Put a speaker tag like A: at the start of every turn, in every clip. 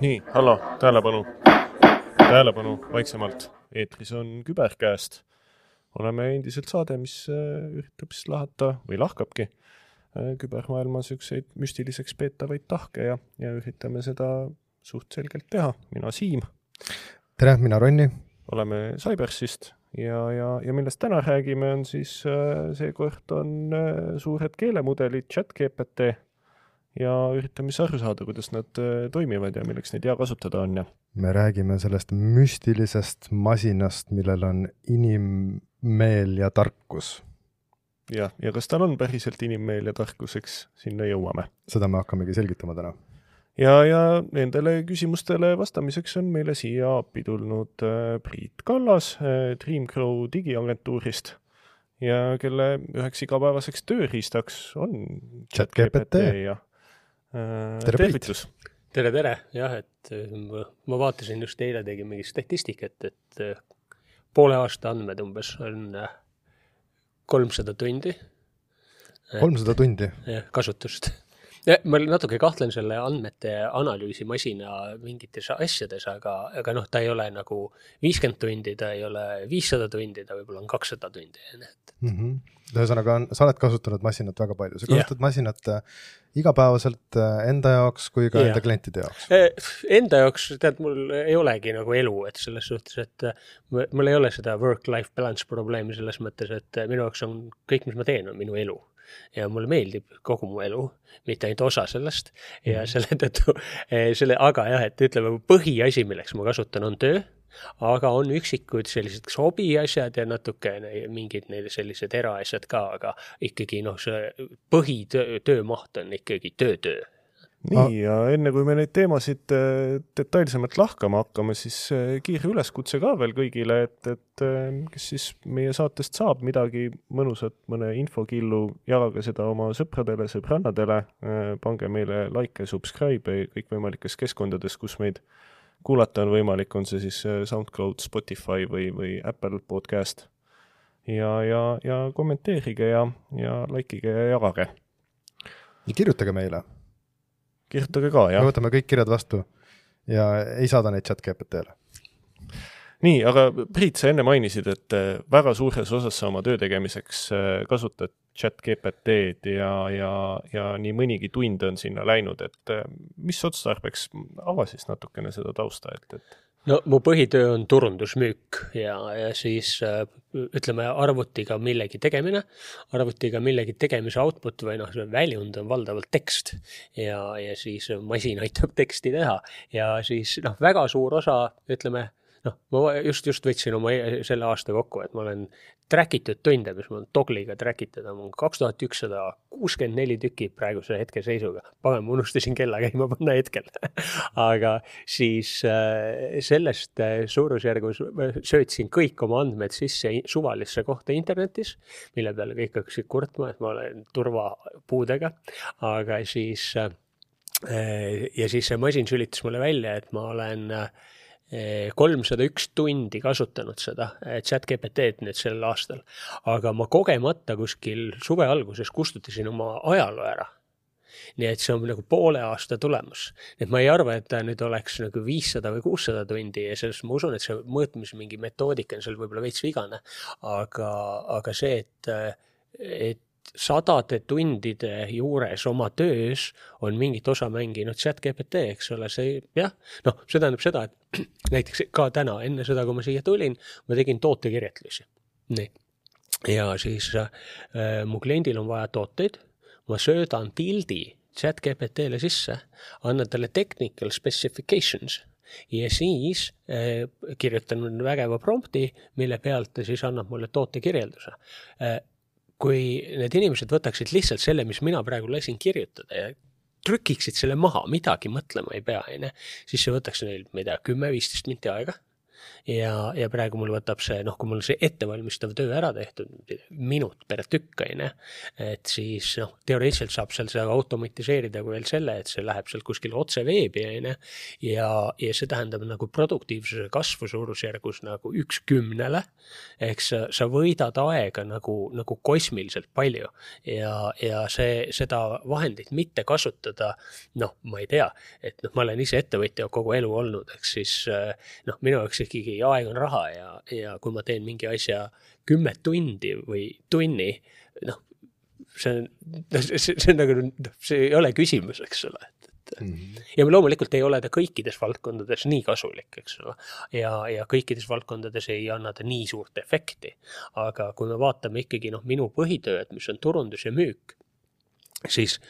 A: nii, hallo, tähelepanu, tähelepanu, vaiksemalt, eetris on Küberkäest. oleme endiselt saade, mis äh, üritab siis lahata või lahkabki äh, kübermaailma siukseid müstiliseks peetavaid tahke ja, ja üritame seda suht selgelt teha. mina Siim.
B: tere, mina Ronni.
A: oleme Cybersist ja, ja, ja millest täna räägime, on siis äh, seekord on suured keelemudelid, chat GPT ja üritame siis aru saada, kuidas nad äh, toimivad ja milleks neid hea kasutada on ja.
B: me räägime sellest müstilisest masinast, millel on inimmeel ja tarkus.
A: jah, ja kas tal on päriselt inimmeel ja tarkus, eks sinna jõuame.
B: seda me hakkamegi selgitama täna.
A: ja, ja nendele küsimustele vastamiseks on meile siia appi tulnud äh, Priit Kallas äh, Dreamgrow digiagentuurist ja kelle üheks igapäevaseks tööriistaks on
B: chat GPT
A: ja
B: tere, tervitus!
C: tere, tere, jah, et äh, ma vaatasin just eile tegin mingi statistikat, et äh, poole aasta andmed umbes on kolmsada tundi.
B: kolmsada tundi?
C: jah, kasutust ma natuke kahtlen selle andmete analüüsimasina mingites asjades, aga, aga noh, ta ei ole nagu viiskümmend tundi, ta ei ole viissada tundi, ta võib-olla on kakssada tundi, et
B: mm. -hmm. ühesõnaga, sa oled kasutanud masinat väga palju, sa kasutad yeah. masinat äh, igapäevaselt äh, enda jaoks kui ka yeah. enda klientide jaoks?
C: Äh, enda jaoks, tead, mul ei olegi nagu elu, et selles suhtes, et mul ei ole seda work-life balance probleemi selles mõttes, et minu jaoks on kõik, mis ma teen, on minu elu ja mulle meeldib kogu mu elu, mitte ainult osa sellest. Ja mhm. selle tõttu eh, selle, aga jah, et ütleme, põhiasi, milleks ma kasutan, on töö. Aga on üksikud sellised hobiasjad ja natukene mingid neil sellised eraasjad ka, aga ikkagi noh, see põhitöö, töömaht on ikkagi töö-töö
A: nii, ja enne kui me neid teemasid äh, detailsemalt lahkama hakkame, siis äh, kiire üleskutse ka veel kõigile, et, et äh, kes siis meie saatest saab midagi mõnusat, mõne infokillu, jagage seda oma sõpradele, sõbrannadele, pange meile like, subscribe kõikvõimalikes keskkondades, kus meid kuulata on võimalik, on see siis SoundCloud, Spotify või, või Apple podcast. ja, ja, ja kommenteerige ja, ja likeige ja jagage.
B: ja kirjutage meile
A: kirjutage ka, jah.
B: me võtame kõik kirjad vastu ja ei saada neid chat GPT-le.
A: nii, aga Priit, sa enne mainisid, et äh, väga suures osas sa oma töö tegemiseks äh, kasutad chat GPT-d ja, ja, ja nii mõnigi tund on sinna läinud, et äh, mis otstarbeks, ava siis natukene seda tausta, et, et
C: no mu põhitöö on turundusmüük ja, ja siis äh, ütleme arvutiga millegi tegemine, arvutiga millegi tegemise output või noh, see väljund on valdavalt tekst ja, ja siis masin aitab teksti teha. Ja siis noh, väga suur osa, ütleme noh, ma just, just võtsin oma e-, selle aasta kokku, et ma olen track itud tunde, mis mul Dogliga track itud on, mul kaks tuhat ükssada kuuskümmend neli tükki praeguse hetkeseisuga. pagan, ma unustasin kella käima panna hetkel. Aga siis äh, sellest äh, suurusjärgus söötsin kõik oma andmed sisse suvalisse kohta internetis, mille peale kõik hakkasid kurtma, et ma olen turvapuudega, aga siis äh, ja siis see masin sülitas mulle välja, et ma olen äh, kolmsada üks tundi kasutanud seda eh, chat GPT-d nüüd sel aastal, aga ma kogemata kuskil suve alguses kustutasin oma ajaloo ära nii et see on nagu poole aasta tulemus. et ma ei arva, et ta nüüd oleks nagu viissada või kuussada tundi ja selles ma usun, et see mõõtmise mingi metoodika on seal võib-olla veits vigane. aga, aga see, et, et sadade tundide juures oma töös on mingit osa mänginud chat GPT, eks ole, see jah, noh, see tähendab seda, et näiteks ka täna, enne seda, kui ma siia tulin, ma tegin tootekirjetlusi. nii. ja siis äh, mu kliendil on vaja tooteid, ma söödan tildi chat GPT-le sisse, annan talle technical specifications ja siis äh, kirjutan vägeva prompti, mille pealt ta siis annab mulle tootekirjelduse äh, kui need inimesed võtaksid lihtsalt selle, mis mina praegu lasin kirjutada ja trükiksid selle maha, midagi mõtlema ei pea, onju, siis see võtaks neil, ma ei tea, kümme-viisteist minti aega. Ja, ja praegu mul võtab see, noh, kui mul see ettevalmistav töö ära tehtud, minut per tükk, on ju, et siis noh, teoreetiliselt saab seal seda automatiseerida veel selle, et see läheb sealt kuskile otse veebi, on ju, ja, ja see tähendab nagu produktiivsuse kasvu suurusjärgus nagu üks kümnele, ehk sa, sa võidad aega nagu, nagu kosmiliselt palju. Ja, ja see, seda vahendit mitte kasutada, noh, ma ei tea, et noh, ma olen ise ettevõtja kogu elu olnud, eks siis noh, minu jaoks ikkagi aeg on raha ja, ja kui ma teen mingi asja kümme tundi või tunni, noh, see on, see, see on nagu, noh, see ei ole küsimus, eks ole, et Mm -hmm. ja loomulikult ei ole ta kõikides valdkondades nii kasulik, eks ole. ja, ja kõikides valdkondades ei anna ta nii suurt efekti. aga kui me vaatame ikkagi noh, minu põhitööd, mis on turundus ja müük, siis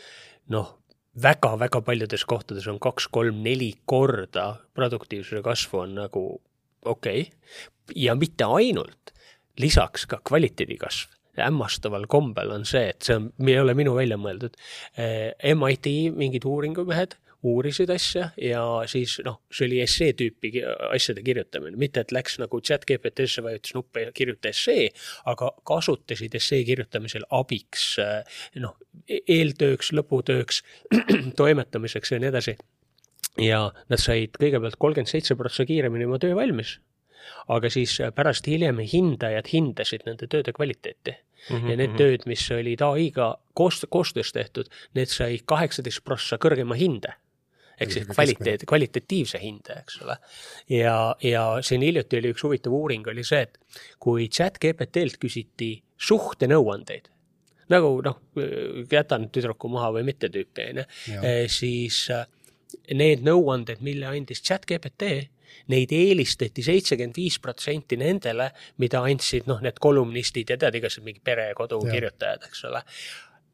C: noh, väga-väga paljudes kohtades on kaks-kolm-neli korda produktiivsuse kasvu on nagu okei okay. ja mitte ainult, lisaks ka kvaliteedi kasv hämmastaval kombel on see, et see on, ei ole minu välja mõeldud. Eh, MIT mingid uuringumehed uurisid asja ja siis noh, see oli essee tüüpi asjade kirjutamine, mitte et läks nagu chat GPT-sse, vajutas nuppe ja kirjuta essee, aga kasutasid essee kirjutamisel abiks eh, noh, e-, eeltööks, lõputööks, toimetamiseks ja nii edasi. Ja nad said kõigepealt kolmkümmend seitse prossa kiiremini oma töö valmis aga siis äh, pärast hiljem hindajad hindasid nende tööde kvaliteeti mm. -hmm. ja need mhm. tööd, mis olid ai-ga koos, koostöös tehtud, need sai kaheksateist prossa kõrgema hinde ehk siis kvaliteet, kvalitatiivse hinde, eks ole. ja, ja siin hiljuti oli üks huvitav uuring, oli see, et kui chat GPT-lt küsiti suhtenõuandeid, nagu noh, jätan tüdruku maha või mitte tüüpi, on ju, eh, siis äh, need nõuanded, mille andis chat GPT, neid eelistati seitsekümmend viis protsenti nendele, mida andsid noh, need kolumnistid ja tead, igasugused mingi pere ja kodu ja. kirjutajad, eks ole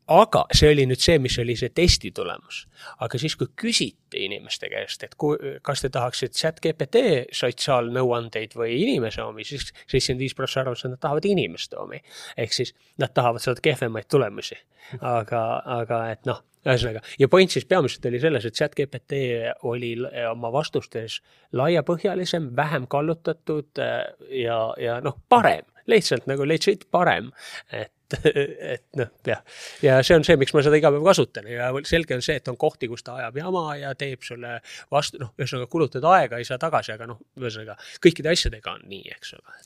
C: aga see oli nüüd see, mis oli see testi tulemus. aga siis, kui küsiti inimeste käest, et kui, kas te tahaksite chat GPT sotsiaalnõuandeid või inimese omi, siis seitsekümmend viis prossa arvas, et nad tahavad inimeste omi. ehk siis nad tahavad saada kehvemaid tulemusi. aga, aga et noh, ühesõnaga ja point siis peamiselt oli selles, et chat GPT oli oma vastustes laiapõhjalisem, vähem kallutatud äh, ja, ja noh, parem lihtsalt nagu legit parem. et, et noh, jah. ja see on see, miks ma seda iga päev kasutan ja selge on see, et on kohti, kus ta ajab jama ja teeb sulle vastu, noh, ühesõnaga kulutad aega, ei saa tagasi, aga noh, ühesõnaga kõikide asjadega on nii, eks ole.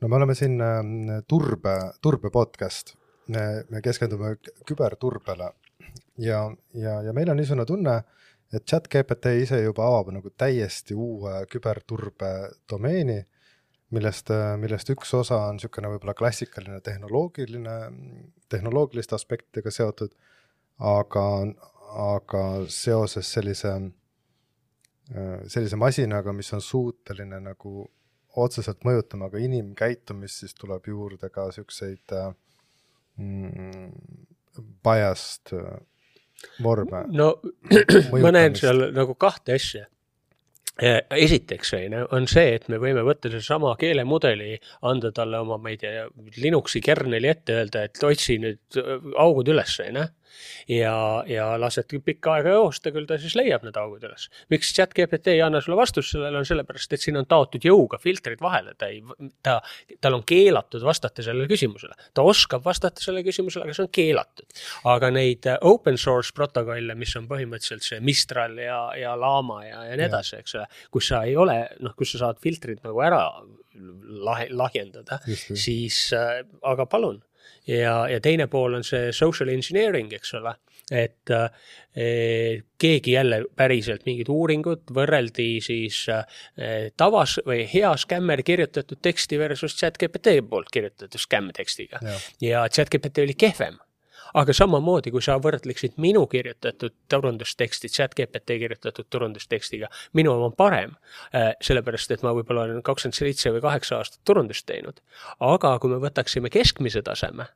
B: no me oleme siin äh, turbe, turbe podcast, me keskendume küberturbele ja, ja, ja meil on niisugune tunne, et chat GPT ise juba avab nagu täiesti uue küberturbe domeeni millest, millest üks osa on niisugune võib-olla klassikaline tehnoloogiline, tehnoloogiliste aspektidega seotud, aga, aga seoses sellise, sellise masinaga, mis on suuteline nagu otseselt mõjutama ka inimkäitumist, siis tuleb juurde ka niisuguseid mm, biased vorme.
C: no ma näen seal nagu kahte asja esiteks on ju, on see, et me võime võtta sellesama keelemudeli, anda talle oma, ma ei tea, Linuxi kerneli ette, öelda, et otsi nüüd augud üles, on ju ja, ja lased pikka aega joosta, küll ta siis leiab need augud üles. miks chat GPT ei anna sulle vastust sellele, on sellepärast, et siin on taotud jõuga filtrid vahele, ta ei, ta, tal on keelatud vastata sellele küsimusele. ta oskab vastata sellele küsimusele, aga see on keelatud. aga neid äh, open source protokolle, mis on põhimõtteliselt see Mistral ja, ja Lama ja, ja nii edasi, eks ole, kus sa ei ole, noh, kus sa saad filtrid nagu ära lahe, lahjendada, siis äh, aga palun ja, ja teine pool on see social engineering, eks ole, et eh, keegi jälle päriselt mingid uuringud võrreldi siis eh, tavas või hea skämmer kirjutatud teksti versus chat GPT poolt kirjutatud skämm tekstiga. Ja, ja chat GPT oli kehvem aga samamoodi, kui sa võrdleksid minu kirjutatud turundusteksti chat GPT kirjutatud turundustekstiga, minu oma on parem. Äh, sellepärast, et ma võib-olla olen kakskümmend seitse või kaheksa aastat turundust teinud. aga kui me võtaksime keskmise taseme,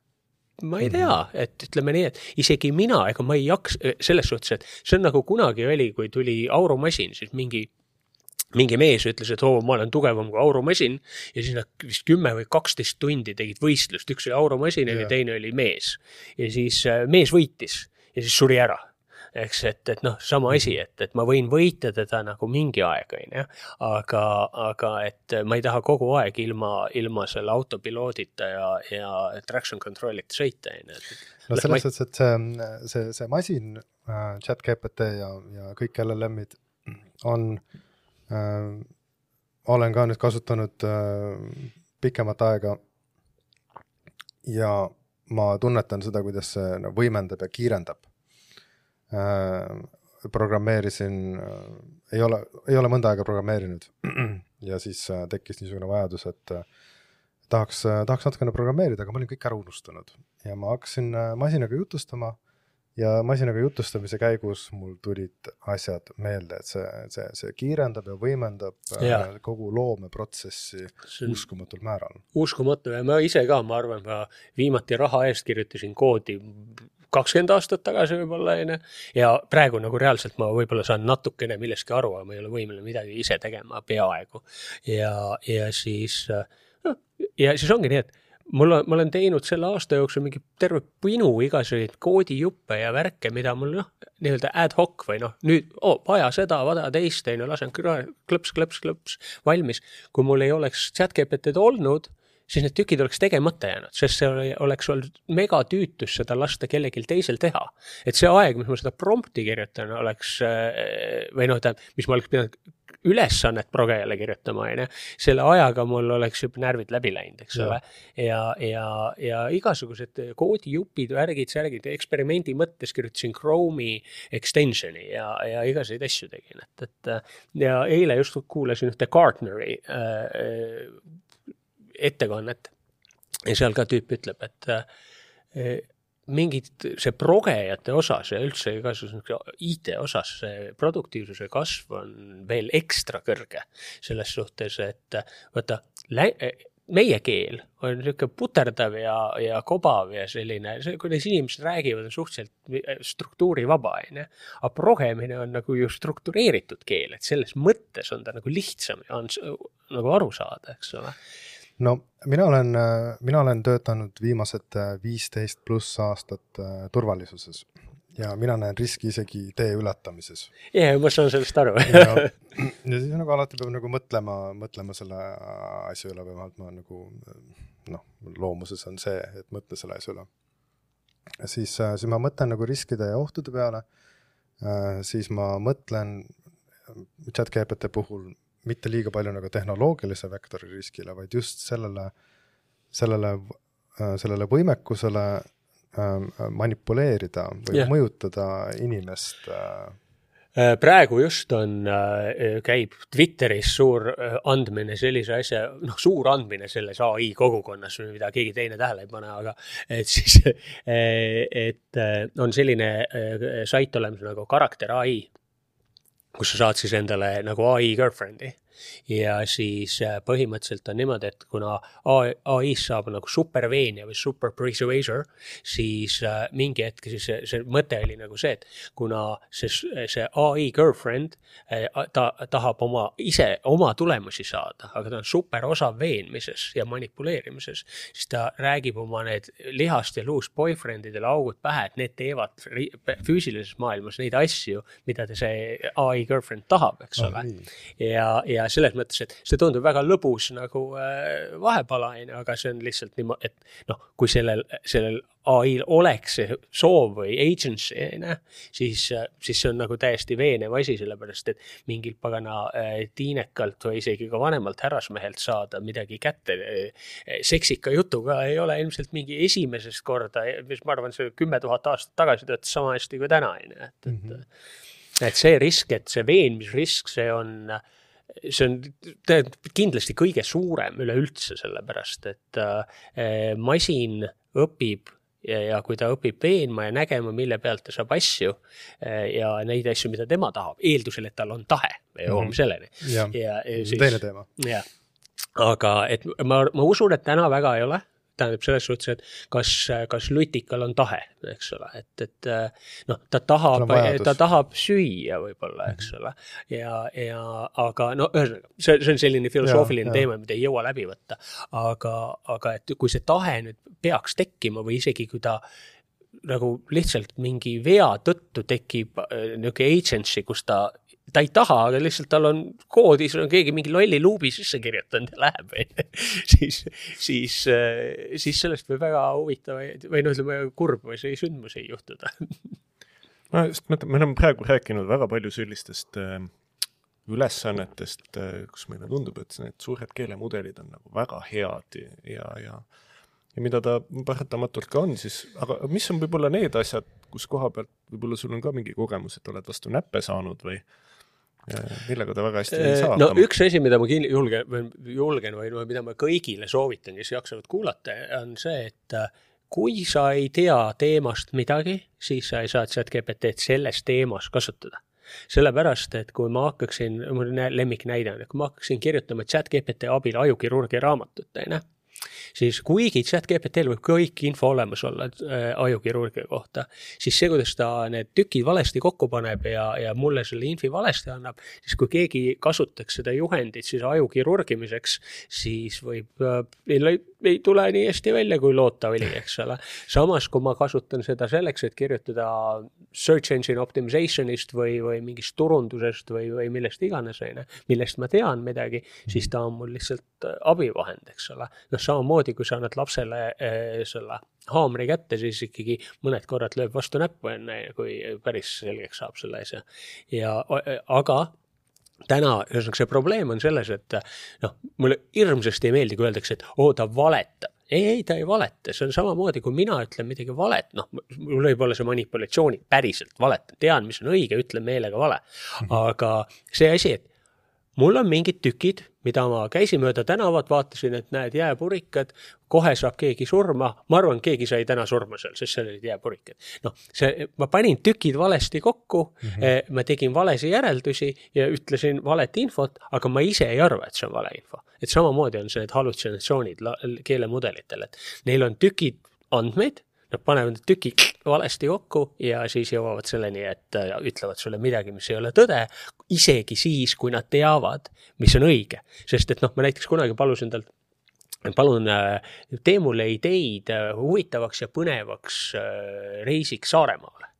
C: ma ei tea, mhm. et ütleme nii, et isegi mina, ega ma ei jaksa, selles suhtes, et see on nagu kunagi oli, kui tuli aurumasin, siis mingi mingi mees ütles, et oo, ma olen tugevam kui aurumasin ja siis nad vist kümme või kaksteist tundi tegid võistlust, üks oli aurumasin ja teine oli mees. ja siis äh, mees võitis ja siis suri ära eks, et, et noh, sama asi, et, et ma võin võita teda nagu mingi aeg, on ju. aga, aga et ma ei taha kogu aeg ilma, ilma selle autopiloodita ja, ja traction control'ita sõita, on ju.
B: no selles suhtes, et see, see, see masin äh,, chat GPT ja, ja kõik LLM-id on äh,, olen ka nüüd kasutanud äh, pikemat aega. ja ma tunnetan seda, kuidas see no, võimendab ja kiirendab. Äh, programmeerisin, äh, ei ole, ei ole mõnda aega programmeerinud. Ja siis äh, tekkis niisugune vajadus, et tahaks, tahaks natukene programmeerida, aga ma olin kõik ära unustanud. Ja ma hakkasin masinaga jutustama ja masinaga jutustamise käigus mul tulid asjad meelde, et see, see, see kiirendab ja võimendab ja. kogu loomeprotsessi uskumatul määral.
C: uskumatu ja ma ise ka, ma arvan, ma viimati raha eest kirjutasin koodi kakskümmend aastat tagasi võib-olla, on ju. ja praegu nagu reaalselt ma võib-olla saan natukene millestki aru, aga ma ei ole võimeline midagi ise tegema peaaegu. ja, ja siis, noh, ja siis ongi nii, et mul on, ma olen teinud selle aasta jooksul mingi terve pinu igasuguseid koodijuppe ja värke, mida mul noh, nii-öelda ad hoc või noh, nüüd oh, vaja seda, vaja teist, on ju, lasen klõps, klõps, klõps valmis. kui mul ei oleks chat GPT-d olnud siis need tükid oleks tegemata jäänud, sest see oleks olnud megatüütus seda lasta kellelgi teisel teha. et see aeg, mis ma seda prompti kirjutan, oleks äh, või noh, tähendab, mis ma oleks pidanud ülesannet progejale kirjutama, on ju, selle ajaga mul oleks juba närvid läbi läinud, eks ole. ja, ja, ja igasugused koodijupid, värgid, särgid, eksperimendi mõttes kirjutasin Chrome'i extension'i ja, ja igasuguseid asju tegin, et, et ja eile just kuulasin ühte Gartneri äh, ettekannet. Ja seal ka tüüp ütleb, et eh, mingid, see progejate osas ja üldse igasuguse IT osas see produktiivsuse kasv on veel ekstra kõrge. selles suhtes, et vaata, meie keel on niisugune puterdav ja, ja kobav ja selline, see, kuidas inimesed räägivad, on suhteliselt struktuurivaba, on ju. aga progemine on nagu ju struktureeritud keel, et selles mõttes on ta nagu lihtsam ja on nagu aru saada, eks ole
B: no mina olen, mina olen töötanud viimased äh, viisteist pluss aastat äh, turvalisuses ja mina näen riski isegi tee ületamises.
C: jaa, ma saan sellest aru
B: ja, ja siis nagu alati peab nagu mõtlema, mõtlema selle asja üle, vähemalt ma nagu noh, loomuses on see, et mõtle selle asja üle. siis, äh, siis ma mõtlen nagu riskide ja ohtude peale, siis ma mõtlen chat GPT puhul mitte liiga palju nagu tehnoloogilise vektori riskile, vaid just sellele, sellele, äh, sellele võimekusele ähm, manipuleerida või yeah. mõjutada inimest
C: äh, äh, praegu just on, käib Twitteris suur andmine sellise asja, noh, suur andmine selles ai kogukonnas, mida keegi teine tähele ei pane, aga et siis, et on selline sait olemas nagu Karakter ai kus sa saad siis endale nagu ai girlfriend'i ja siis äh, põhimõtteliselt on niimoodi, et kuna ai-st saab nagu superveenija või super persuaser, siis äh, mingi hetk siis see, see mõte oli nagu see, et kuna see, see ai girlfriend, äh, ta tahab oma, ise oma tulemusi saada, aga ta on super osav veenmises ja manipuleerimises, siis ta räägib oma need lihast ja luust boyfriend idele augud pähe, et need teevad füüsilises maailmas neid asju, mida see ai girlfriend tahab, eks ole. ja, ja selles mõttes, et see tundub väga lõbus nagu äh, vahepala, on ju, aga see on lihtsalt niimoodi, et noh, kui sellel, sellel ai-l oleks see soov või agency, on ju, siis, siis see on nagu täiesti veenev asi, sellepärast et mingilt pagana äh, tiinekalt või isegi ka vanemalt härrasmehelt saada midagi kätte äh, seksika jutuga ei ole ilmselt mingi esimesest korda, mis ma arvan, see kümme tuhat aastat tagasi töötas sama hästi kui täna, on ju, et, et mm -hmm et see risk, et see veenmisrisk, see on äh, see on kindlasti kõige suurem üleüldse, sellepärast et äh, masin õpib ja, ja kui ta õpib veenma ja nägema, mille pealt ta saab asju äh, ja neid asju, mida tema tahab, eeldusel, et tal on tahe, me jõuame mm -hmm. selleni.
B: ja, ja, ja siis, teine teema.
C: jah, aga et ma, ma usun, et täna väga ei ole tähendab selles suhtes, et kas, kas lutikal on tahe, eks ole, et, et noh, ta tahab, ta tahab süüa võib-olla, eks mhm. ole. ja, ja aga no ühesõnaga, see, see on selline filosoofiline ja, teema, mida ei jõua läbi võtta. aga, aga et kui see tahe nüüd peaks tekkima või isegi kui ta nagu lihtsalt mingi vea tõttu tekib äh, niisugune agency, kus ta ta ei taha, aga lihtsalt tal on koodis on keegi mingi lolli luubi sisse kirjutanud ja läheb, siis, siis, äh, siis sellest võib väga huvitavaid või noh, ütleme kurbi sündmusi juhtuda.
A: ma just mõtlen, me oleme praegu rääkinud väga palju sellistest äh, ülesannetest äh,, kus meile tundub, et need suured keelemudelid on nagu väga head ja, ja ja mida ta paratamatult ka on, siis aga mis on võib-olla need asjad, kus koha pealt võib-olla sul on ka mingi kogemus, et oled vastu näppe saanud või millega ta väga hästi ei saa
C: no hakkama. üks asi, mida ma kin-, julgen, julgen või no mida ma kõigile soovitan, kes jaksavad kuulata, on see, et äh, kui sa ei tea teemast midagi, siis sa ei saa chat-GPT-d selles teemas kasutada sellepärast, et kui ma hakkaksin, mul lemmiknäide on, et kui ma hakkaksin kirjutama chat-GPT abil ajukirurgia raamatut, onju siis kuigi chat-GPT-l võib kõik info olemas olla äh, ajukirurgia kohta, siis see, kuidas ta need tükid valesti kokku paneb ja, ja mulle selle infi valesti annab, siis kui keegi kasutaks seda juhendit siis aju kirurgimiseks, siis võib äh,, ei, ei tule nii hästi välja, kui loota oli, eks ole. samas, kui ma kasutan seda selleks, et kirjutada search engine optimization'ist või, või mingist turundusest või, või millest iganes, on ju, millest ma tean midagi, siis ta on mul lihtsalt äh, abivahend, eks ole. noh, samamoodi, kui sa annad lapsele äh, selle haamri kätte, siis ikkagi mõned korrad lööb vastu näppu enne, kui päris selgeks saab selle asja. ja aga täna, ühesõnaga see probleem on selles, et noh, mulle hirmsasti ei meeldi, kui öeldakse, et oo, ta valetab ei, ei, ta ei valeta, see on samamoodi, kui mina ütlen midagi valet, noh, mul võib olla see manipulatsiooni, päriselt valetan, tean, mis on õige, ütlen meelega vale. Mhm. aga see asi, et mul on mingid tükid, mida ma käisin mööda tänavat, vaatasin, et näed, jääpurikad, kohe saab keegi surma, ma arvan, keegi sai täna surma seal, sest seal olid jääpurikad. noh, see, ma panin tükid valesti kokku mm, -hmm. ma tegin valesid järeldusi ja ütlesin valet infot, aga ma ise ei arva, et see on valeinfo. et samamoodi on see need hallutsinatsioonid keelemudelitel, et neil on tükid andmeid nad panevad tükid valesti kokku ja siis jõuavad selleni, et äh, ütlevad sulle midagi, mis ei ole tõde, isegi siis, kui nad teavad, mis on õige. sest et noh, ma näiteks kunagi palusin talt palun äh, tee mulle ideid äh, huvitavaks ja põnevaks reisiks Saaremaale.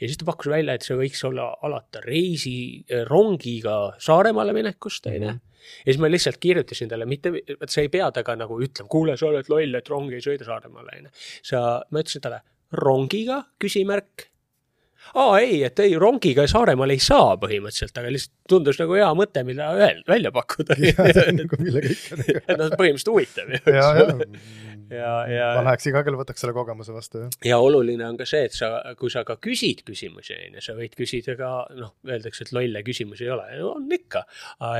C: ja siis ta pakkus välja, et see võiks olla alata reisi rongiga Saaremaale minekust, onju ja siis ma lihtsalt kirjutasin talle, mitte, et sa ei pea temaga nagu ütlema, kuule, sa oled loll, et rong ei sõida Saaremaale, onju. sa, ma ütlesin talle rongiga, küsimärk. Aa ei, et ei, rongiga Saaremaale ei saa põhimõtteliselt, aga lihtsalt tundus nagu hea mõte, mida öel-, välja pakkuda.
B: nagu millega ikka.
C: noh, põhimõtteliselt huvitav ju.
B: ja, ja
C: ja, ja.
B: ma läheks iga kell, võtaks selle kogemuse vastu, jah.
C: ja oluline on ka see, et sa, kui sa ka küsid küsimusi, on ju, sa võid küsida ka, noh, öeldakse, et lolle küsimusi ei ole, on ikka.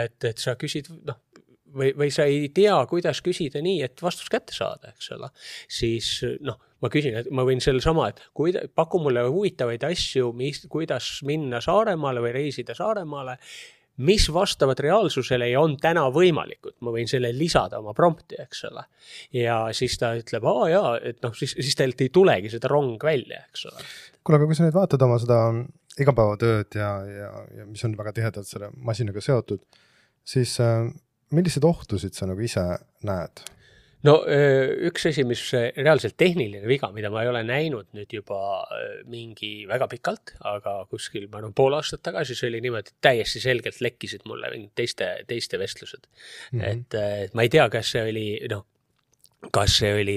C: et, et sa küsid, noh, või, või sa ei tea, kuidas küsida nii, et vastus kätte saada, eks ole. siis noh, ma küsin, et ma võin sellesama, et kui, paku mulle huvitavaid asju, mis, kuidas minna Saaremaale või reisida Saaremaale mis vastavad reaalsusele ja on täna võimalikud, ma võin selle lisada oma prompti, eks ole. ja siis ta ütleb, aa jaa, et noh, siis, siis teilt ei tulegi seda rong välja, eks ole.
B: kuule, aga kui sa nüüd vaatad oma seda igapäevatööd ja, ja, ja mis on väga tihedalt selle masinaga seotud, siis äh, milliseid ohtusid sa nagu ise näed?
C: no üks asi, mis reaalselt tehniline viga, mida ma ei ole näinud nüüd juba mingi väga pikalt, aga kuskil, ma arvan, pool aastat tagasi, see oli niimoodi, et täiesti selgelt lekkisid mulle mingid teiste, teiste vestlused mm. -hmm. et, et ma ei tea, kas see oli, noh, kas see oli,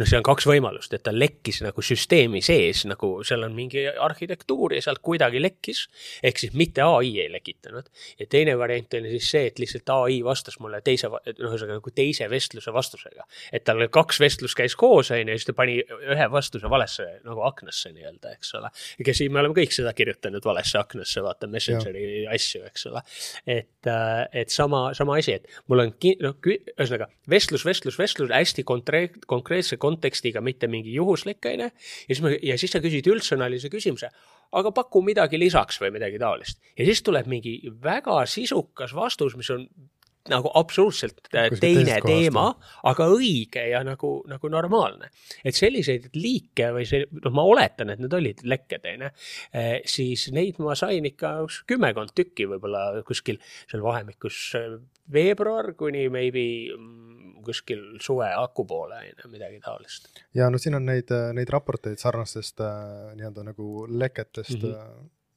C: noh, see on kaks võimalust, et ta lekkis nagu süsteemi sees, nagu seal on mingi arhitektuur ja sealt kuidagi lekkis. ehk siis mitte ai ei lekitanud. ja teine variant oli siis see, et lihtsalt ai vastas mulle teise, noh, ühesõnaga nagu teise vestluse vastusega. et tal kaks vestlust käis koos, on ju, ja siis ta pani ühe vastuse valesse nagu aknasse nii-öelda, eks ole. ega siin me oleme kõik seda kirjutanud valesse aknasse, vaata Messengeri asju, eks ole. et, äh, et sama, sama asi, et mul on, noh, ühesõnaga vestlus, vestlus, vestlus hästi hästi konkreetse kontekstiga, mitte mingi juhuslik, on ju. ja siis ma, ja siis sa küsid üldsõnalise küsimuse, aga paku midagi lisaks või midagi taolist. ja siis tuleb mingi väga sisukas vastus, mis on nagu absoluutselt äh,
B: Kuskilt
C: teine teema, aga õige ja nagu, nagu normaalne. et selliseid liike või see, noh, ma oletan, et need olid lekked, onju. siis neid ma sain ikka üks kümmekond tükki võib-olla kuskil seal vahemikus äh, veebruar kuni maybe kuskil suve akupoole, onju, midagi taolist.
B: ja no siin on neid, neid raporteid sarnastest äh, nii-öelda nagu leketest mm.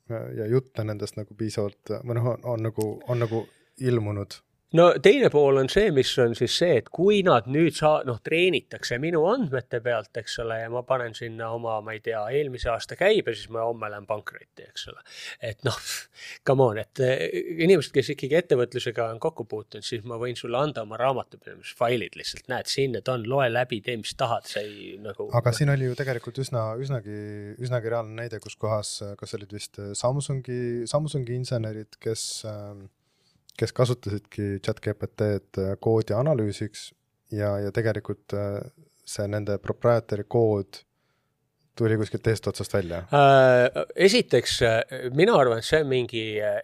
B: -hmm. ja jutte nendest nagu piisavalt või noh, on, on nagu, on nagu ilmunud.
C: No teine pool on see, mis on siis see, et kui nad nüüd saa-, noh, treenitakse minu andmete pealt, eks ole, ja ma panen sinna oma, ma ei tea, eelmise aasta käibe, siis ma homme lähen pankrotti, eks ole. et noh, come on, et eh, inimesed, kes ikkagi ettevõtlusega on kokku puutunud, siis ma võin sulle anda oma raamatupidamisfailid lihtsalt, näed, siin need on, loe läbi, tee, mis tahad, sa ei nagu.
B: aga siin oli ju tegelikult üsna, üsnagi, üsnagi reaalne näide, kus kohas, kas olid vist Samsungi, Samsungi insenerid, kes, kes kasutasidki chat GPT-d koodi analüüsiks ja, ja tegelikult äh, see nende proprietary kood tuli kuskilt teisest otsast välja.
C: Äh, esiteks, mina arvan, et see on mingi äh,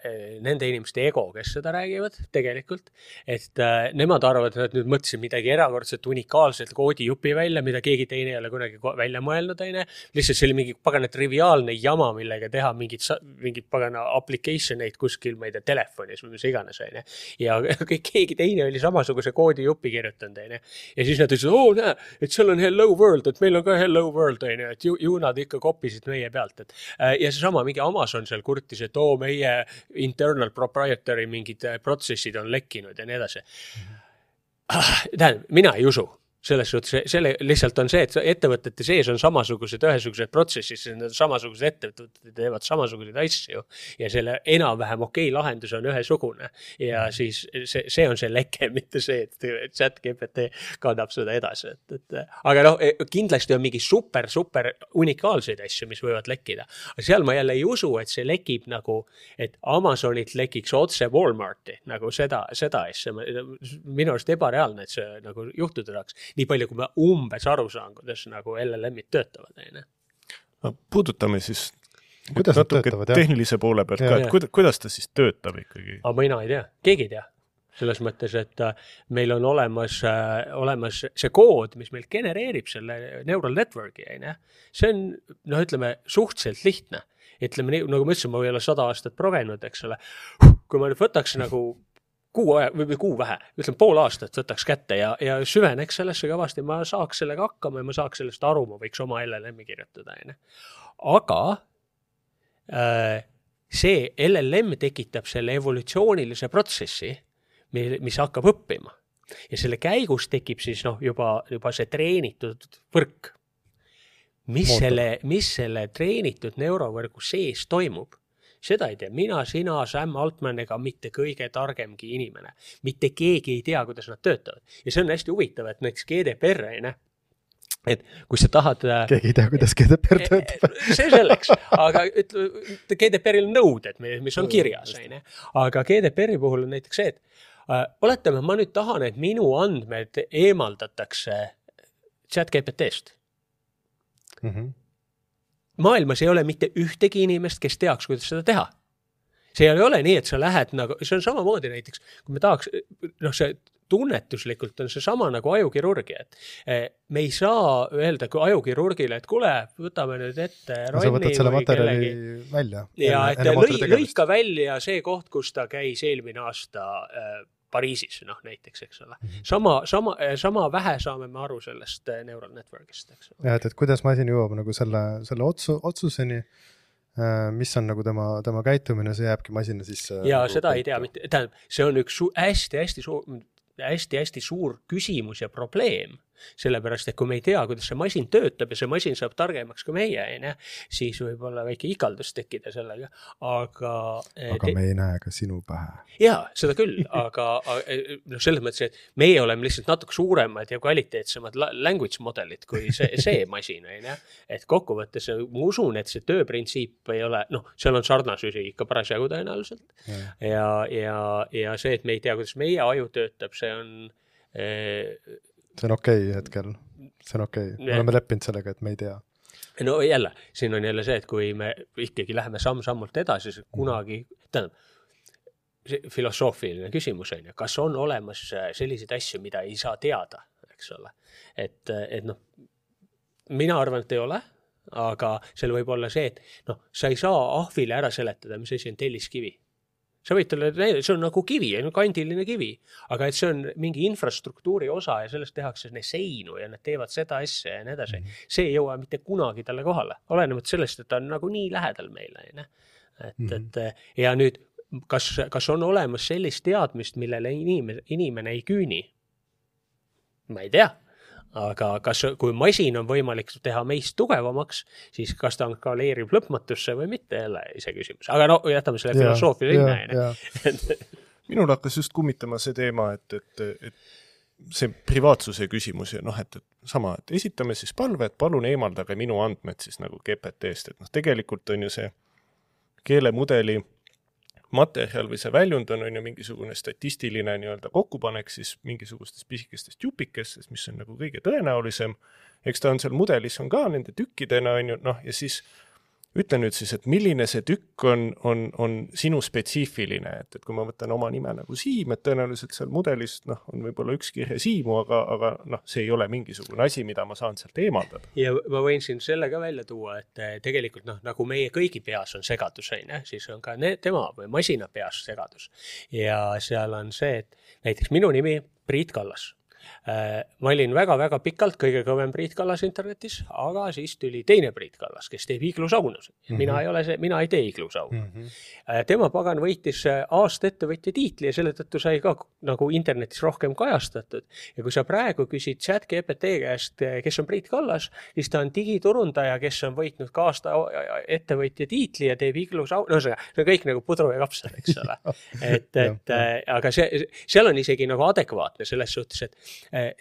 C: nende inimeste ego, kes seda räägivad tegelikult. et äh, nemad arvavad, et nad nüüd mõtlesid midagi erakordselt unikaalset koodijupi välja, mida keegi teine ei ole kunagi välja mõelnud, onju. lihtsalt see oli mingi pagana triviaalne jama, millega teha mingit, mingit pagana application eid kuskil, ma ei tea, telefonis või mis iganes, onju. ja keegi teine oli samasuguse koodijupi kirjutanud, onju. ja siis nad ütlesid, oo näe, et seal on hello world, et meil on ka hello world, onju, et ju, ju nad ikka kopisid meie pealt, et äh, ja seesama mingi Amazon seal kurtis, et oo, meie internal proprietary mingid äh, protsessid on lekkinud ja nii edasi. tähendab, mina ei usu selles suhtes, selle lihtsalt on see, et ettevõtete sees on samasugused ühesugused protsessid, siis need samasugused ettevõtted teevad samasuguseid asju ja selle enam-vähem okei lahendus on ühesugune. ja siis see, see on see leke, mitte see, et chat GPT kannab seda edasi, et, et aga noh, kindlasti on mingi super, super unikaalseid asju, mis võivad lekkida. aga seal ma jälle ei usu, et see lekib nagu, et Amazonilt lekiks otse Walmarti nagu seda, seda asja. minu arust ebareaalne, et see nagu juhtuda saaks nii palju, kui ma umbes aru saan, kuidas nagu LLM-id töötavad, onju.
A: no puudutame siis
B: kuidas nad
A: natuke
B: töötavad, jah?
A: tehnilise poole pealt
B: Jaa.
A: ka, et kuidas, kuidas ta siis töötab ikkagi?
C: aga mina ei tea, keegi ei tea selles mõttes, et äh, meil on olemas äh,, olemas see kood, mis meil genereerib selle neural network'i, onju. see on, noh, ütleme suhteliselt lihtne. ütleme nii, nagu ma ütlesin, ma ei ole sada aastat progenud, eks ole. kui ma nüüd võtaks nagu kuu aja või, või kuu vähe, ütleme pool aastat võtaks kätte ja, ja süveneks sellesse kõvasti, ma saaks sellega hakkama ja ma saaks sellest aru, ma võiks oma LLM-i kirjutada, onju. aga äh, see LLM tekitab selle evolutsioonilise protsessi, mis hakkab õppima ja selle käigus tekib siis noh, juba, juba see treenitud võrk. mis
B: Mootor.
C: selle, mis selle treenitud neurovõrgu sees toimub, seda ei tea mina, sina, Sam Altman ega mitte kõige targemgi inimene. mitte keegi ei tea, kuidas nad töötavad ja see on hästi huvitav, et näiteks GDPR on ju, et kui sa tahad äh,
B: keegi ei tea, kuidas GDPR töötab.
C: see selleks, aga ütle, GDPR-il on nõuded, mis on kirjas, onju. aga GDPR-i puhul on näiteks see, et äh, oletame, ma nüüd tahan, et minu andmed eemaldatakse chat GPT-st.
B: Mhm.
C: Maailmas ei ole mitte ühtegi inimest, kes teaks, kuidas seda teha. see ei ole nii, et sa lähed nagu, see on samamoodi näiteks, kui me tahaks, noh, see tunnetuslikult on seesama nagu ajukirurgia, et eh, me ei saa öelda kui ajukirurgile, et kuule, võtame nüüd ette
B: sa võtad selle materjali
C: kellegi...
B: välja.
C: ja et lõi, lõika välja see koht, kus ta käis eelmine aasta äh, Pariisis, noh näiteks, eks ole. sama, sama, sama vähe saame me aru sellest äh, neural network'ist, eks ole.
B: jah, et, et kuidas masin jõuab nagu selle, selle otsu, otsuseni, mis on nagu tema, tema käitumine, see jääbki masina sisse.
C: ja
B: nagu
C: seda ei tea mitte, tähendab, see on üks hästi-hästi suur, hästi-hästi suur küsimus ja probleem. Sellepärast, et kui me ei tea, kuidas see masin töötab ja see masin saab targemaks kui meie, onju, siis võib olla väike ikaldus tekkida sellega, aga.
B: aga me ei näe ka sinu pähe.
C: jaa, seda küll, aga, aga noh, selles mõttes, et meie oleme lihtsalt natuke suuremad ja kvaliteetsemad la- language model'id kui see, see masin, onju. et kokkuvõttes ma usun, et see tööprintsiip ei ole, noh, seal on sarnasusi ikka parasjagu tõenäoliselt ja, ja, ja see, et me ei tea, kuidas meie aju töötab, see on eh,
B: see on okei okay hetkel, see on okei okay., me oleme leppinud sellega, et me ei tea.
C: no jälle, siin on jälle see, et kui me ikkagi läheme samm-sammult edasi, siis kunagi, tähendab, see filosoofiline küsimus on ju, kas on olemas äh, selliseid asju, mida ei saa teada, eks ole. et, et noh, mina arvan, et ei ole, aga seal võib olla see, et noh, sa ei saa ahvile ära seletada, mis asi on telliskivi sa võid talle, see on nagu kivi, kandiline kivi, aga et see on mingi infrastruktuuri osa ja sellest tehakse seinu ja nad teevad seda asja ja nii edasi. -hmm. see ei jõua mitte kunagi talle kohale, olenemata sellest, et ta on nagu nii lähedal meile, onju. et mm, -hmm. et ja nüüd, kas, kas on olemas sellist teadmist, millele inimene, inimene ei küüni? ma ei tea aga kas, kui masin on võimalik teha meist tugevamaks, siis kas ta skaleerib lõpmatusse või mitte, jälle iseküsimus, aga no jätame selle filosoofia sinna, onju.
A: minul hakkas just kummitama see teema, et, et, et see privaatsuse küsimus ja noh, et, et sama, et esitame siis palve, et palun eemaldage minu andmed siis nagu GPT-st, et noh, tegelikult on ju see keelemudeli materjal või see väljund on, on ju mingisugune statistiline nii-öelda kokkupanek siis mingisugustest pisikestest jupikestest, mis on nagu kõige tõenäolisem. eks ta on seal mudelis on ka nende tükkidena, on ju, noh, ja siis ütle nüüd siis, et milline see tükk on, on, on sinu spetsiifiline, et, et kui ma võtan oma nime nagu Siim, et tõenäoliselt seal mudelis noh, on võib-olla üks kirje Siimu, aga, aga noh, see ei ole mingisugune asi, mida ma saan sealt eemaldada.
C: ja ma võin siin selle ka välja tuua, et eh, tegelikult noh, nagu meie kõigi peas on segadus, on ju, siis on ka need, tema või masina peas segadus. ja seal on see, et näiteks minu nimi Priit Kallas ma olin väga-väga pikalt kõige kõvem Priit Kallas internetis, aga siis tuli teine Priit Kallas, kes teeb iglusaunasid mm. -hmm. mina ei ole see, mina ei tee iglusauna mm. -hmm. tema pagan võitis äh, aasta ettevõtja tiitli ja selle tõttu sai ka nagu internetis rohkem kajastatud. ja kui sa praegu küsid chat GPT käest, kes on Priit Kallas, siis ta on digiturundaja, kes on võitnud ka aasta ettevõtja tiitli ja teeb iglusauna, ühesõnaga, see on kõik nagu pudru ja kapsad, eks ole. et, et aga see, seal on isegi nagu adekvaatne selles suhtes, et Äh,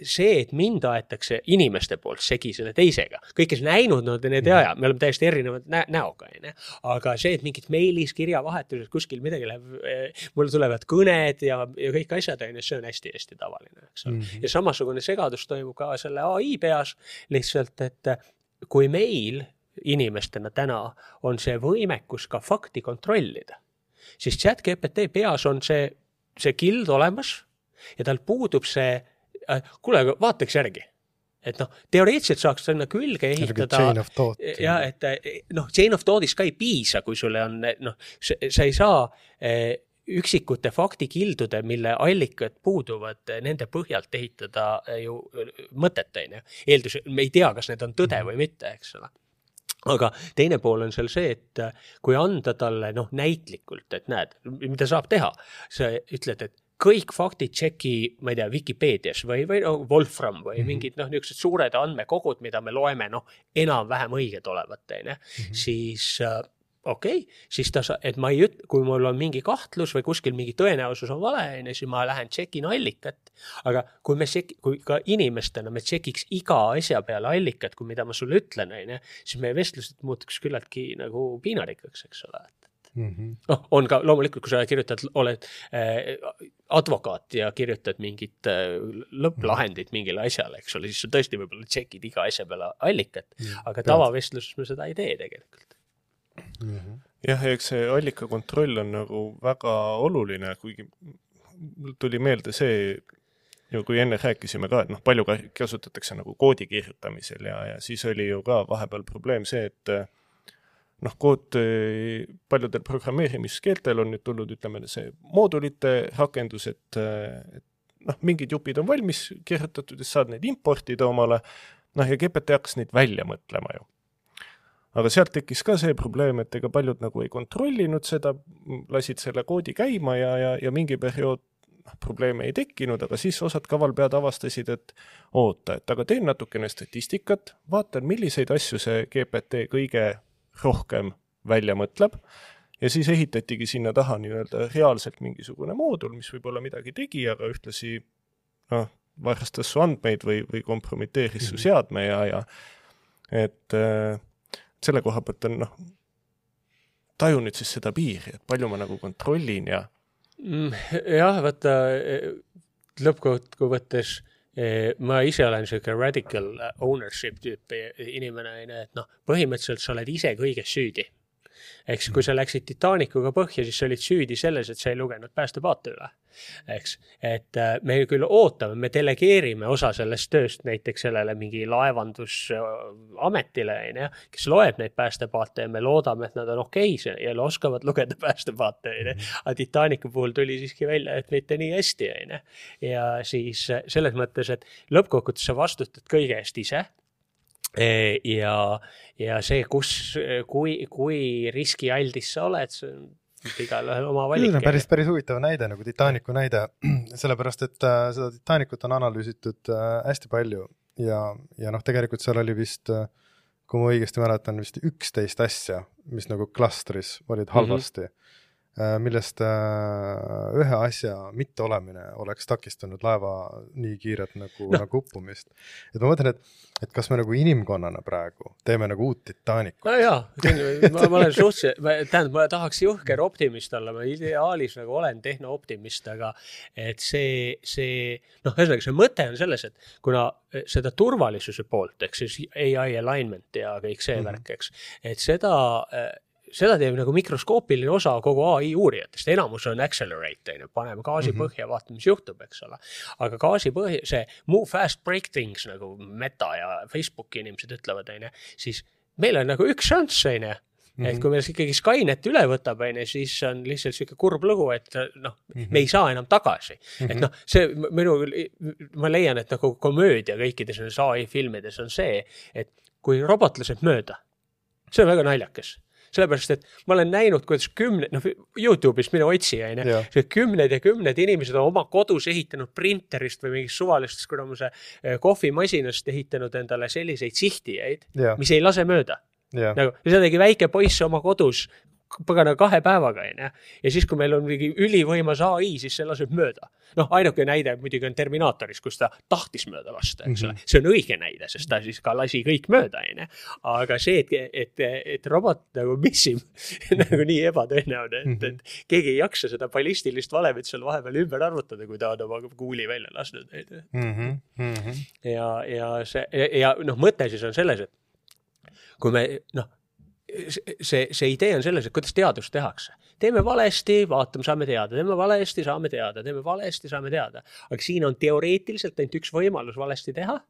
C: see, et mind aetakse inimeste poolt segi selle teisega, kõik, kes näinud, no need ei aja, me oleme täiesti erinevad nä näoga, onju. aga see, et mingid meilis, kirjavahetuses kuskil midagi läheb, äh, mul tulevad kõned ja, ja kõik asjad, onju, see on hästi-hästi tavaline, eks ole. Mm -hmm.. ja samasugune segadus toimub ka selle ai peas, lihtsalt, et kui meil inimestena täna on see võimekus ka fakti kontrollida, siis chat GPT peas on see, see kild olemas ja tal puudub see Äh, kuule, aga vaataks järgi et noh, teoreetiliselt saaks sinna külge ehitada. ja et noh, chain of thought'ist ka ei piisa, kui sulle on noh, sa ei saa eh, üksikute faktikildude, mille allikad puuduvad, nende põhjalt ehitada ju mõtet, on ju. eeldus, me ei tea, kas need on tõde mhm. või mitte, eks ole aga teine pool on seal see, et kui anda talle noh, näitlikult, et näed, mida saab teha, sa ütled, et kõik faktid tšeki, ma ei tea, Vikipeedias või, või no Wolfram või mm -hmm. mingid noh, niisugused suured andmekogud, mida me loeme, noh, enam-vähem õiged olevat, onju, mhm. siis äh, okei okay,, siis ta, et ma ei üt-, kui mul on mingi kahtlus või kuskil mingi tõenäosus on vale, onju, siis ma lähen tšekin allikat. aga kui me tšek-, kui ka inimestena me tšekiks iga asja peale allikat, kui mida ma sulle ütlen, onju, siis meie vestlused muutuks küllaltki nagu piinarikkaks, eks ole mm -hmm.. noh, on ka loomulikult, kui sa kirjutad, oled äh, advokaat ja kirjutad mingit äh, lõpplahendit mingile asjale, eks ole, siis sa tõesti võib-olla tšekid iga asja peale allikat mm, -hmm. aga tavavestluses me seda ei tee tegelikult
A: mm. -hmm. jah, eks see allika kontroll on nagu väga oluline, kuigi mul tuli meelde see, ju kui enne rääkisime ka, et noh, palju kasutatakse nagu koodi kirjutamisel ja, ja siis oli ju ka vahepeal probleem see, et noh, kood eh, paljudel programmeerimiskeeltel on nüüd tulnud, ütleme, see moodulite rakendus, et, eh, et noh, mingid jupid on valmis kirjutatud ja saad neid importida omale, noh ja GPT hakkas neid välja mõtlema ju. aga sealt tekkis ka see probleem, et ega paljud nagu ei kontrollinud seda, lasid selle koodi käima ja, ja, ja mingi periood noh, probleeme ei tekkinud, aga siis osad kavalpead avastasid, et oota, et aga teen natukene statistikat, vaatan, milliseid asju see GPT kõige rohkem välja mõtleb ja siis ehitatigi sinna taha nii-öelda reaalselt mingisugune moodul, mis võib-olla midagi tegi, aga ühtlasi noh, varastas su andmeid või, või kompromiteeris su mhm. seadme ja, ja et äh, selle koha pealt on noh, taju nüüd siis seda piiri, et palju ma nagu kontrollin ja
C: mm, jah, vaata lõppkokkuvõttes ma ise olen sihuke radical ownership tüüpi inimene, onju, et noh, põhimõtteliselt sa oled ise kõiges süüdi. Eks, kui sa läksid Titanicuga põhja, siis sa olid süüdi selles, et sa ei lugenud päästepaate üle. eks, et äh, me küll ootame, me delegeerime osa sellest tööst näiteks sellele mingi laevandusametile, onju, kes loeb neid päästepaate ja me loodame, et nad on okeis ja oskavad lugeda päästepaate, onju. aga Titanicu puhul tuli siiski välja, et mitte nii hästi, onju. ja siis äh, selles mõttes, et lõppkokkuvõttes sa vastutad kõige eest ise ja, ja see, kus, kui, kui riskialdis sa oled, see on igalühel oma valik.
B: päris, päris huvitav näide nagu Titanicu näide, sellepärast et äh, seda Titanicut on analüüsitud äh, hästi palju ja, ja noh, tegelikult seal oli vist äh, kui ma õigesti mäletan, vist üksteist asja, mis nagu klastris olid mhm. halvasti mm. -hmm millest äh, ühe asja mitteolemine oleks takistanud laeva nii kiiret nagu no., nagu uppumist. et ma mõtlen, et, et kas me nagu inimkonnana praegu teeme nagu uut Titanicut.
C: no jaa, ma, ma olen suhteliselt, tähendab, ma tahaks jõhker optimist olla, ma ideaalis nagu olen tehnooptimist, aga et see, see noh, ühesõnaga see mõte on selles, et kuna seda turvalisuse poolt, ehk siis ai alignment ja kõik see mm -hmm. värk, eks, et seda seda teeb nagu mikroskoopiline osa kogu ai uurijatest, enamus on accelerate on ju, paneme gaasi -hmm. põhja, vaatame, mis juhtub, eks ole. aga gaasi põhja, see move fast break things nagu Meta ja Facebooki inimesed ütlevad, on ju, siis meil on nagu üks šanss, on ju Mm -hmm. et kui meil ikkagi Skynet üle võtab, on ju, siis on lihtsalt sihuke kurb lugu, et noh mm, -hmm. me ei saa enam tagasi mm. -hmm. et noh, see minu, ma leian, et nagu komöödia kõikides nendes ai filmides on see, et kui robot laseb mööda, see on väga naljakas sellepärast et ma olen näinud, kuidas kümned, noh Youtube'is mine otsi, onju. kümned ja kümned inimesed on oma kodus ehitanud printerist või mingist suvalisest kuramuse eh, kohvimasinast ehitanud endale selliseid sihtijaid, mis ei lase mööda. nagu, ja seda tegi väike poiss oma kodus pagana kahe päevaga, onju. ja siis, kui meil on mingi ülivõimas ai, siis see laseb mööda. noh, ainuke näide muidugi on Terminaatoris, kus ta tahtis mööda lasta, eks ole mm -hmm.. see on õige näide, sest ta siis ka lasi kõik mööda, onju. aga see, et, et, et robot nagu missib nagu nii ebatõenäoline, et mm, -hmm. et keegi ei jaksa seda ballistilist valemit seal vahepeal ümber arvutada, kui ta on oma kuuli välja lasknud, onju.
B: Mhm, mhm.
C: ja, ja see ja, ja noh, mõte siis on selles, et kui me noh see, see idee on selles, et kuidas teadust tehakse. teeme valesti, vaatame, saame teada, teeme valesti, saame teada, teeme valesti, saame teada. aga siin on teoreetiliselt ainult üks võimalus valesti teha.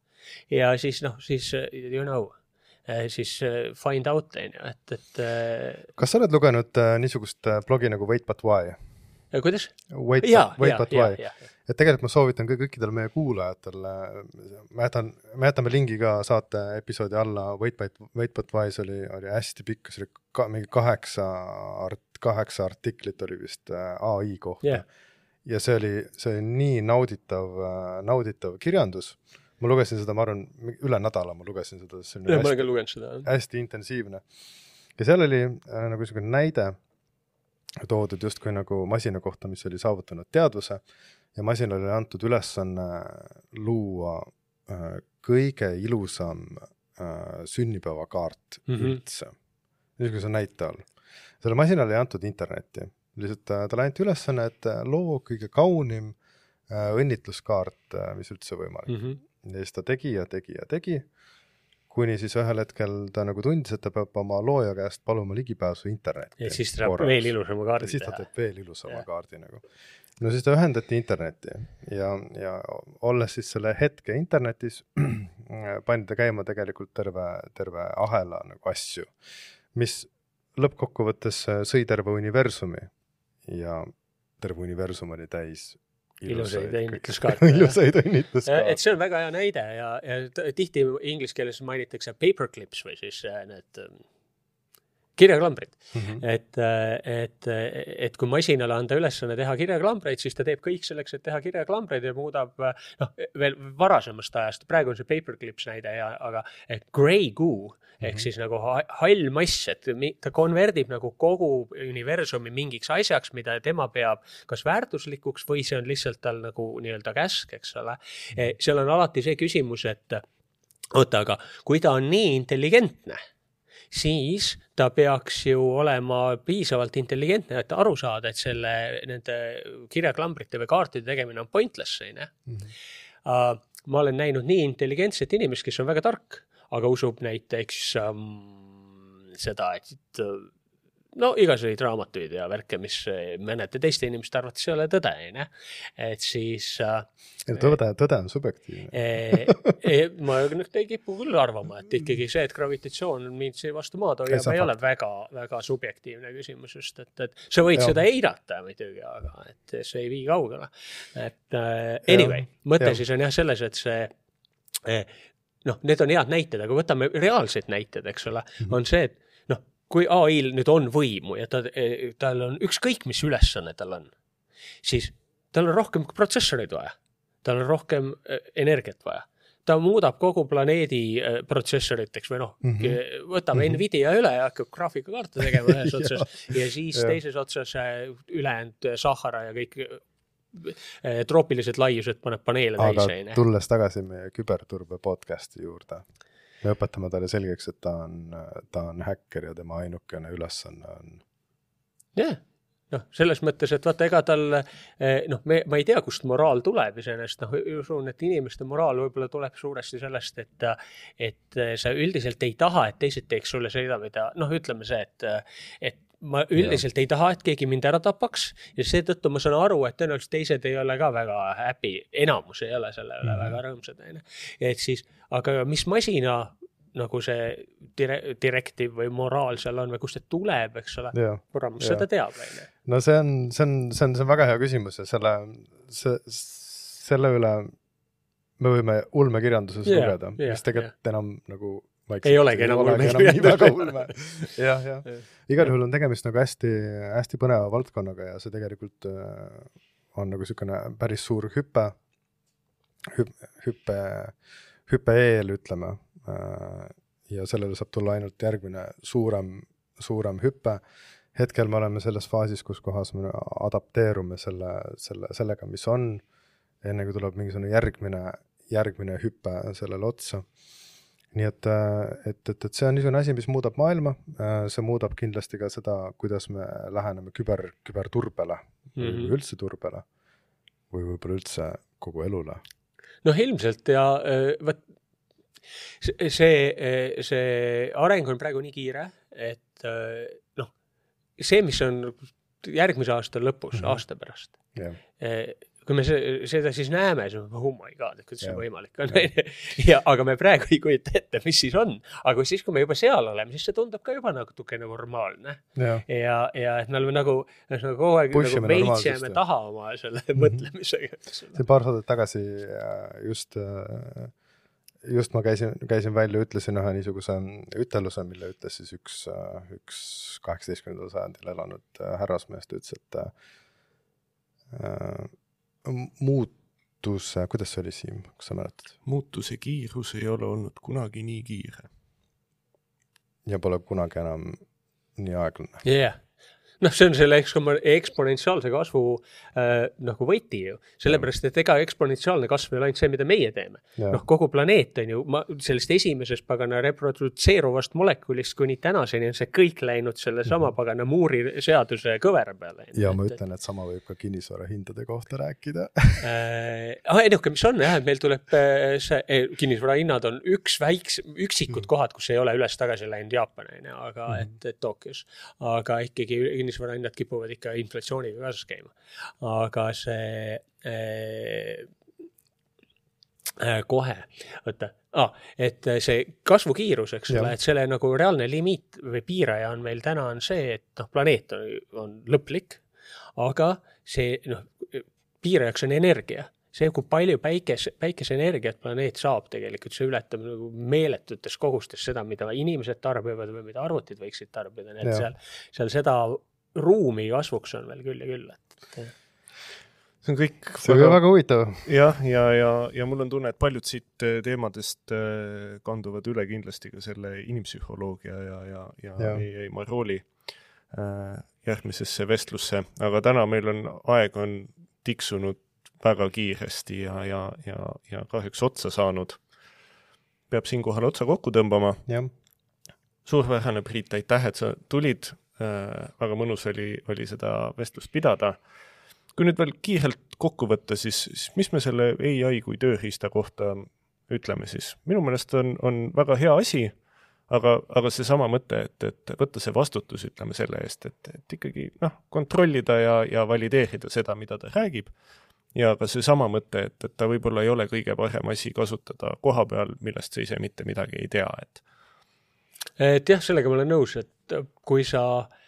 C: ja siis noh, siis you know eh, siis eh, find out on ju, et, et.
B: kas sa oled lugenud niisugust blogi nagu Wait but why?
C: kuidas?
B: Wait, wait but why. Et tegelikult ma soovitan ka kõikidele meie kuulajatele, ma jätan, me jätame lingi ka saate episoodi alla, Wait but, Wait but why's oli, oli hästi pikk, see oli ka mingi kaheksa art-, kaheksa artiklit oli vist äh, ai kohta yeah. ja see oli, see oli nii nauditav, äh, nauditav kirjandus ma lugesin seda, ma arvan, üle nädala ma lugesin seda.
C: jah, ma olen ka lugenud seda.
B: hästi intensiivne. ja seal oli äh, nagu niisugune näide toodud justkui nagu masina kohta, mis oli saavutanud teadvuse ja masinale oli antud ülesanne luua äh, kõige ilusam äh, sünnipäevakaart mm -hmm. üldse, niisuguse näite all. sellele masinale ei antud internetti, lihtsalt äh, talle anti ülesanne, et loo kõige kaunim õnnitluskaart mis üldse võimalik mm. -hmm. ja siis ta tegi ja tegi ja tegi kuni siis ühel hetkel ta nagu tundis, et ta peab oma looja käest paluma ligipääsu internetti.
C: ja siis ta saab veel ilusama kaardi
B: teha. siis ta teeb veel ilusama ja. kaardi nagu. No siis ta ühendati internetti ja, ja olles siis selle hetke internetis, pandi ta käima tegelikult terve, terve ahela nagu asju, mis lõppkokkuvõttes sõi terve universumi. Ja terve universum oli täis
C: ilusaid õnnitluskaarte
B: ilusaid õnnitluskaarte.
C: et see on väga hea näide ja, ja tihti inglise keeles mainitakse paperclips või siis äh, need ähm, kirjaklambrid mm. -hmm. et, äh, et, et kui masinale anda ülesanne teha kirjaklambreid, siis ta teeb kõik selleks, et teha kirjaklambreid ja muudab noh, veel varasemast ajast, praegu on see paperclips näide ja, aga grey goo ehk mhm. siis nagu hall mass, et ta konverdib nagu kogu universumi mingiks asjaks, mida tema peab kas väärtuslikuks või see on lihtsalt tal nagu nii-öelda käsk, eks ole. Mhm. seal on alati see küsimus, et oota, aga kui ta on nii intelligentne siis ta peaks ju olema piisavalt intelligentne, et aru saada, et selle, nende kirjaklambrite või kaartide tegemine on pointless, on ju. Mhm. ma olen näinud nii intelligentset inimest, kes on väga tark aga usub näiteks ähm, seda, et no igasuguseid raamatuid ja värke, mis eh, mõnede teiste inimeste arvates ei ole tõde, onju. et siis äh,
B: tõde, tõde on subjektiivne
C: eh, ma nüüd ei kipu küll arvama, et ikkagi see, et gravitatsioon mind vastu maad hoiab, ei ole väga, väga subjektiivne küsimus, just et, et sa võid ja. seda eirata muidugi, aga et see ei vii kaugele. et anyway, mõte ja. siis on jah selles, et see eh, noh, need on head näited, aga võtame reaalseid näiteid, eks ole -hmm. on see, et kui ai-l nüüd on võimu ja ta, tal on ükskõik, mis ülesanne tal on, siis tal on rohkem protsessoreid vaja, tal on rohkem äh, energiat vaja ta muudab kogu planeedi äh, protsessoriteks või noh mm -hmm., võtab mm -hmm. Nvidia üle ja hakkab graafikakaarte tegema ühes otsas ja siis teises otsas ülejäänud Sahara ja kõik troopilised laiused paneb paneele täis.
B: aga tulles tagasi meie küberturbe podcast'i juurde me õpetame talle selgeks, et ta on, ta on häkker ja tema ainukene ülesanne on.
C: jah yeah noh, selles mõttes, et vaata, ega tal eh, noh, me, ma ei tea, kust moraal tuleb iseenesest, noh, usun, et inimeste moraal võib-olla tuleb suuresti sellest, et, et sa üldiselt ei taha, et teised teeks sulle seda, mida noh, ütleme see, et, et ma üldiselt ja. ei taha, et keegi mind ära tapaks ja seetõttu ma saan aru, et tõenäoliselt teised ei ole ka väga happy, enamus ei ole selle üle mm -hmm. väga rõõmsad, onju. et siis, aga mis masina nagu see dire-, direktiiv või moraal seal on või kust see tuleb, eks ole. kuramus seda teab, onju.
B: no see on, see on, see on, see on väga hea küsimus ja selle, see, selle üle me võime ulmekirjanduses yeah, lugeda yeah,, mis tegelikult yeah. enam nagu
C: vaikselt ei olegi enam ulme.
B: jah, jah. igal juhul on tegemist nagu hästi-hästi põneva valdkonnaga ja see tegelikult äh, on nagu niisugune päris suur hüpe, hüppe, hüppe, hüppe eel, ütleme. Äh, ja sellele saab tulla ainult järgmine suurem, suurem hüpe. hetkel me oleme selles faasis, kus kohas me adapteerume selle, selle, sellega, mis on, enne kui tuleb mingisugune järgmine, järgmine hüpe sellele otsa nii et, äh, et, et, et see on niisugune asi, mis muudab maailma, äh, see muudab kindlasti ka seda, kuidas me läheneme küber, küberturbele mm -hmm. või üldse turbele või võib-olla üldse kogu elule.
C: noh, ilmselt ja äh, vot see, see areng on praegu nii kiire, et noh, see, mis on järgmise aasta lõpus mm, -hmm. aasta pärast yeah kui me seda siis näeme, siis oh my god, et kuidas see võimalik on. ja, aga me praegu ei kujuta ette, mis siis on. aga siis, kui me juba seal oleme, siis see tundub ka juba natukene normaalne. ja, ja, ja et me oleme nagu, nagu kogu aeg nagu veits jääme taha oma selle mm -hmm. mõtlemisega.
B: see paar saadet tagasi äh, just, äh, just ma käisin, käisin välja, ütlesin ühe niisuguse üteluse, mille ütles siis üks, äh, üks kaheksateistkümnendal sajandil elanud härrasmees, ta ütles, et muutuse, kuidas see oli, Siim, kas sa mäletad?
A: muutuse kiirus ei ole olnud kunagi nii kiire.
B: ja pole kunagi enam nii aeglane.
C: jah yeah noh, see on selle eksponentsiaalse kasvu äh, nagu võti ju, sellepärast et ega eksponentsiaalne kasv ei ole ainult see, mida meie teeme. noh, kogu planeet on ju, ma sellest esimesest pagana reprodutseeruvast molekulist kuni tänaseni on see kõik läinud sellesama -hmm. pagana Moore'i seaduse kõvera peale.
B: ja ma ütlen, et sama võib ka kinnisvara hindade kohta rääkida
C: äh,. ah, ainuke, mis on jah, et meil tuleb äh, see eh,, kinnisvara hinnad on üks väikse, üksikud mm -hmm. kohad, kus ei ole üles-tagasi läinud Jaapan on ju, aga mm -hmm. et, et Tokyos, aga ikkagi kinnisvarahinnad kipuvad ikka inflatsiooniga kaasas käima. aga see äh, äh, kohe, oota ah,, et see kasvukiirus, eks ole, et selle nagu reaalne limiit või piiraja on meil täna on see, et noh, planeet on, on lõplik, aga see noh, piirajaks on energia. See, kui palju päikese, päikeseenergiat planeet saab tegelikult, see ületab nagu meeletutes kogustes seda, mida inimesed tarbivad või mida arvutid võiksid tarbida, nii et seal, seal seda ruumi kasvuks on veel küll ja küll, et.
A: see on kõik.
B: see väga, on väga huvitav.
A: jah, ja, ja, ja, ja mul on tunne, et paljud siit äh, teemadest äh, kanduvad üle kindlasti ka selle inimpsühholoogia ja, ja, ja, ja. meie Marooli äh, järgmisesse vestlusse, aga täna meil on, aeg on tiksunud väga kiiresti ja, ja, ja, ja kahjuks otsa saanud. peab siinkohal otsa kokku tõmbama. suurepärane, Priit, aitäh, et sa tulid väga mõnus oli, oli seda vestlust pidada. kui nüüd veel kiirelt kokku võtta, siis, siis mis me selle ai kui tööriista kohta ütleme siis? minu meelest on, on väga hea asi, aga, aga seesama mõte, et, et võtta see vastutus, ütleme selle eest, et, et ikkagi noh, kontrollida ja, ja valideerida seda, mida ta räägib. ja ka seesama mõte, et, et ta võib-olla ei ole kõige parem asi kasutada koha peal, millest sa ise mitte midagi ei tea, et.
C: Et jah, sellega ma olen nõus, et kui sa äh,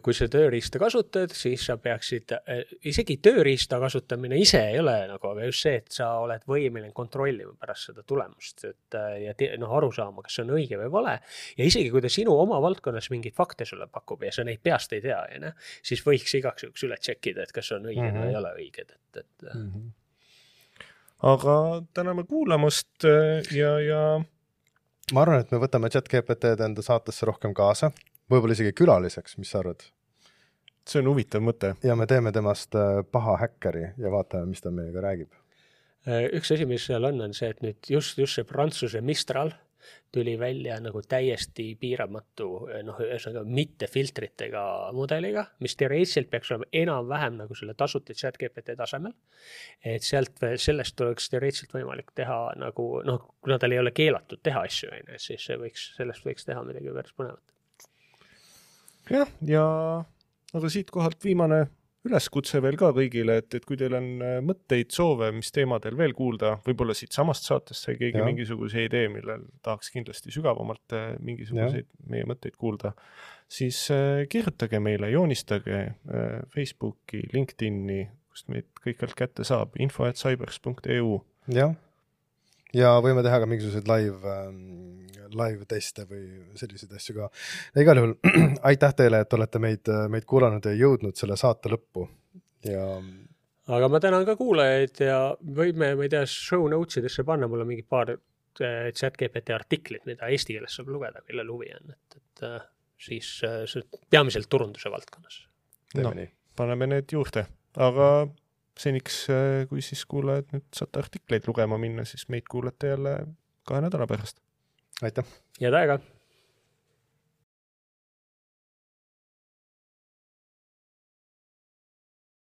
C: kui sa tööriista kasutad, siis sa peaksid, eh, isegi tööriista kasutamine ise ei ole nagu, aga just see, et sa oled võimeline kontrollima pärast seda tulemust, et ja noh, aru saama, kas see on õige või vale. ja isegi kui ta sinu oma valdkonnas mingeid fakte sulle pakub ja sa neid peast ei tea, onju, siis võiks igaks juhuks üle check ida, et kas on õiged mm -hmm. või ei ole õiged, et, et mm. -hmm.
A: aga täname kuulamast ja, ja.
B: Ma arvan, et me võtame chat GPT-d enda saatesse rohkem kaasa võib-olla isegi külaliseks, mis sa arvad?
A: see on huvitav mõte.
B: ja me teeme temast äh, paha häkkeri ja vaatame, mis ta meiega räägib.
C: Äh, üks asi, mis seal on, on see, et nüüd just, just see Prantsuse Mistral tuli välja nagu täiesti piiramatu, äh, noh, ühesõnaga mitte filtritega mudeliga, mis teoreetiliselt peaks olema enam-vähem nagu selle tasuta chat GPT tasemel. et sealt, sellest oleks teoreetiliselt võimalik teha nagu noh, kuna tal ei ole keelatud teha asju, on ju, siis võiks, sellest võiks teha midagi päris põnevat
A: jah, ja aga siitkohalt viimane üleskutse veel ka kõigile, et, et kui teil on äh, mõtteid, soove, mis teemadel veel kuulda, võib-olla siitsamast saatest sai keegi ja. mingisuguse idee, millel tahaks kindlasti sügavamalt äh, mingisuguseid ja. meie mõtteid kuulda, siis äh, kirjutage meile, joonistage Facebooki, LinkedIni, kust meid kõikjalt kätte saab, info et cybers.eu.
B: jah, ja võime teha ka mingisuguseid live ähm,, live teste või selliseid asju ka. igal juhul aitäh teile, et olete meid, meid kuulanud ja jõudnud selle saate lõppu ja.
C: aga ma tänan ka kuulajaid ja võime, ma ei tea, show notes idesse panna, mul on mingi paar äh, chat GPT artiklit, mida eesti keeles saab lugeda, kellel huvi on, et, et äh, siis äh, peamiselt turunduse valdkonnas.
A: no, paneme need juurde, aga seniks, äh, kui siis kuulajad nüüd saate artikleid lugema minna, siis meid kuulate jälle kahe nädala pärast.
B: aitäh!
C: head aega!